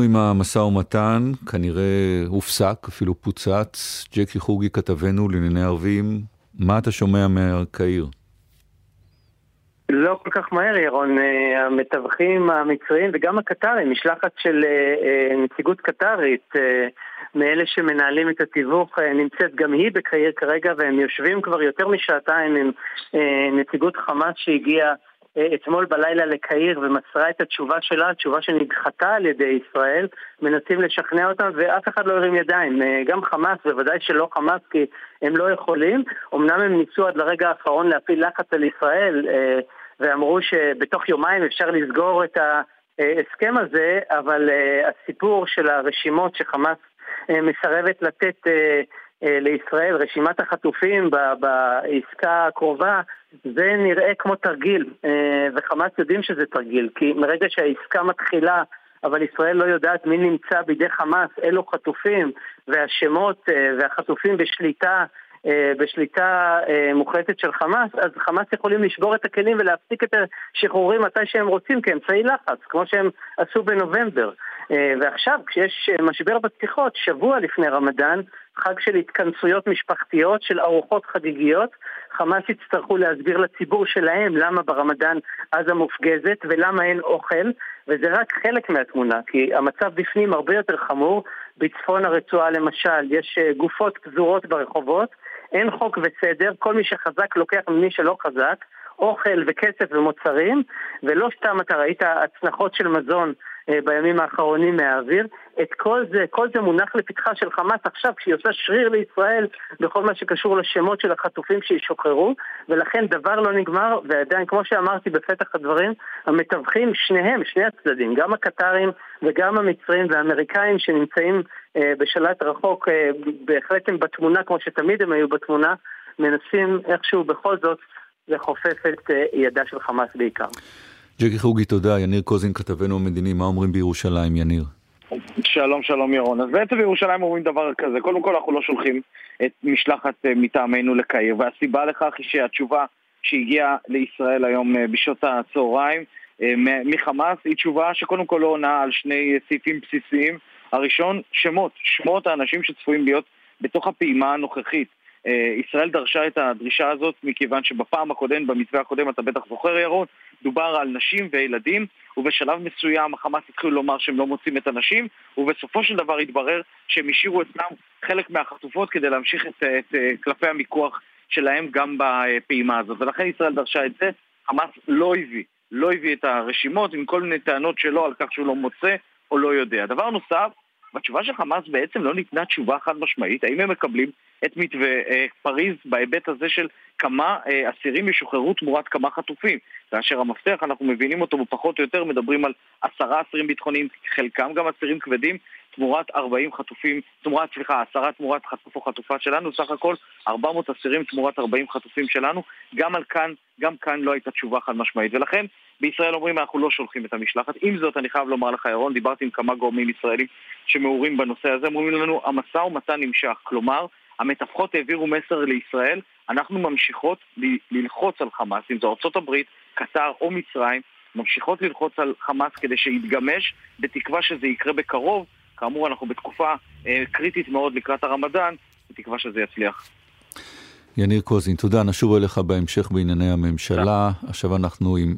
עם המשא ומתן, כנראה הופסק, אפילו פוצץ. ג'קי חוגי כתבנו לענייני ערבים, מה אתה שומע מהקהיר? לא כל כך מהר, ירון. המתווכים המצריים וגם הקטרים, משלחת של נציגות קטרית, מאלה שמנהלים את התיווך, נמצאת גם היא בקהיר כרגע, והם יושבים כבר יותר משעתיים עם נציגות חמאס שהגיעה אתמול בלילה לקהיר ומסרה את התשובה שלה, התשובה שנדחתה על ידי ישראל, מנסים לשכנע אותם ואף אחד לא הרים ידיים, גם חמאס, בוודאי שלא חמאס כי הם לא יכולים, אמנם הם ניסו עד לרגע האחרון להפעיל לחץ על ישראל ואמרו שבתוך יומיים אפשר לסגור את ההסכם הזה, אבל הסיפור של הרשימות שחמאס מסרבת לתת לישראל, רשימת החטופים בעסקה הקרובה, זה נראה כמו תרגיל, וחמאס יודעים שזה תרגיל, כי מרגע שהעסקה מתחילה, אבל ישראל לא יודעת מי נמצא בידי חמאס, אלו חטופים, והשמות והחטופים בשליטה, בשליטה מוחלטת של חמאס, אז חמאס יכולים לשבור את הכלים ולהפסיק את השחרורים מתי שהם רוצים כאמצעי לחץ, כמו שהם עשו בנובמבר. ועכשיו, כשיש משבר בשיחות, שבוע לפני רמדאן, חג של התכנסויות משפחתיות, של ארוחות חגיגיות, חמאס יצטרכו להסביר לציבור שלהם למה ברמדאן עזה מופגזת ולמה אין אוכל, וזה רק חלק מהתמונה, כי המצב בפנים הרבה יותר חמור. בצפון הרצועה למשל, יש גופות פזורות ברחובות, אין חוק וסדר, כל מי שחזק לוקח ממי שלא חזק, אוכל וכסף ומוצרים, ולא סתם אתה ראית הצלחות של מזון בימים האחרונים מהאוויר. את כל זה, כל זה מונח לפתחה של חמאס עכשיו כשהיא עושה שריר לישראל בכל מה שקשור לשמות של החטופים שישוחררו ולכן דבר לא נגמר ועדיין כמו שאמרתי בפתח הדברים המתווכים שניהם, שני הצדדים, גם הקטרים וגם המצרים והאמריקאים שנמצאים אה, בשלט רחוק אה, בהחלט הם בתמונה כמו שתמיד הם היו בתמונה מנסים איכשהו בכל זאת לחופף את אה, ידה של חמאס בעיקר. ג'קי חוגי, תודה. יניר קוזין, כתבנו המדיני, מה אומרים בירושלים, יניר? שלום, שלום ירון. אז בעצם בירושלים אומרים דבר כזה, קודם כל אנחנו לא שולחים את משלחת מטעמנו לקהיר, והסיבה לכך היא שהתשובה שהגיעה לישראל היום בשעות הצהריים מחמאס היא תשובה שקודם כל לא עונה על שני סעיפים בסיסיים. הראשון, שמות, שמות האנשים שצפויים להיות בתוך הפעימה הנוכחית. ישראל דרשה את הדרישה הזאת מכיוון שבפעם הקודמת, במתווה הקודם, אתה בטח זוכר ירון, דובר על נשים וילדים, ובשלב מסוים החמאס התחילו לומר שהם לא מוצאים את הנשים, ובסופו של דבר התברר שהם השאירו אצלם חלק מהחטופות כדי להמשיך את, את, את כלפי המיקוח שלהם גם בפעימה הזאת. ולכן ישראל דרשה את זה, חמאס לא הביא, לא הביא את הרשימות עם כל מיני טענות שלו על כך שהוא לא מוצא או לא יודע. דבר נוסף, בתשובה של חמאס בעצם לא ניתנה תשובה חד משמעית, האם הם מקבלים את מתווה אה, פריז בהיבט הזה של כמה אה, אסירים ישוחררו תמורת כמה חטופים. כאשר המפתח, אנחנו מבינים אותו פחות או יותר, מדברים על עשרה אסירים ביטחוניים, חלקם גם אסירים כבדים, תמורת 40 חטופים, תמורת, סליחה, עשרה תמורת חטוף או חטופה שלנו, סך הכל 400 אסירים תמורת 40 חטופים שלנו, גם על כאן, גם כאן לא הייתה תשובה חד משמעית, ולכן בישראל אומרים אנחנו לא שולחים את המשלחת. עם זאת, אני חייב לומר לך, ירון, דיברתי עם כמה גורמים ישראלים שמעורים בנושא הזה, אומרים לנו, המשא ומתן נמשך, כלומר, המתווכות העבירו מסר לישראל, אנחנו ממשיכות ללחוץ על חמאס, אם זו ארה"ב, קטר או מצרים, ממשיכות ללחוץ על חמאס כדי שיתגמש, בתקווה שזה יקרה בקרוב. כאמור, אנחנו בתקופה אה, קריטית מאוד לקראת הרמדאן, בתקווה שזה יצליח. יניר קוזין, תודה. נשוב אליך בהמשך בענייני הממשלה. עכשיו אנחנו עם...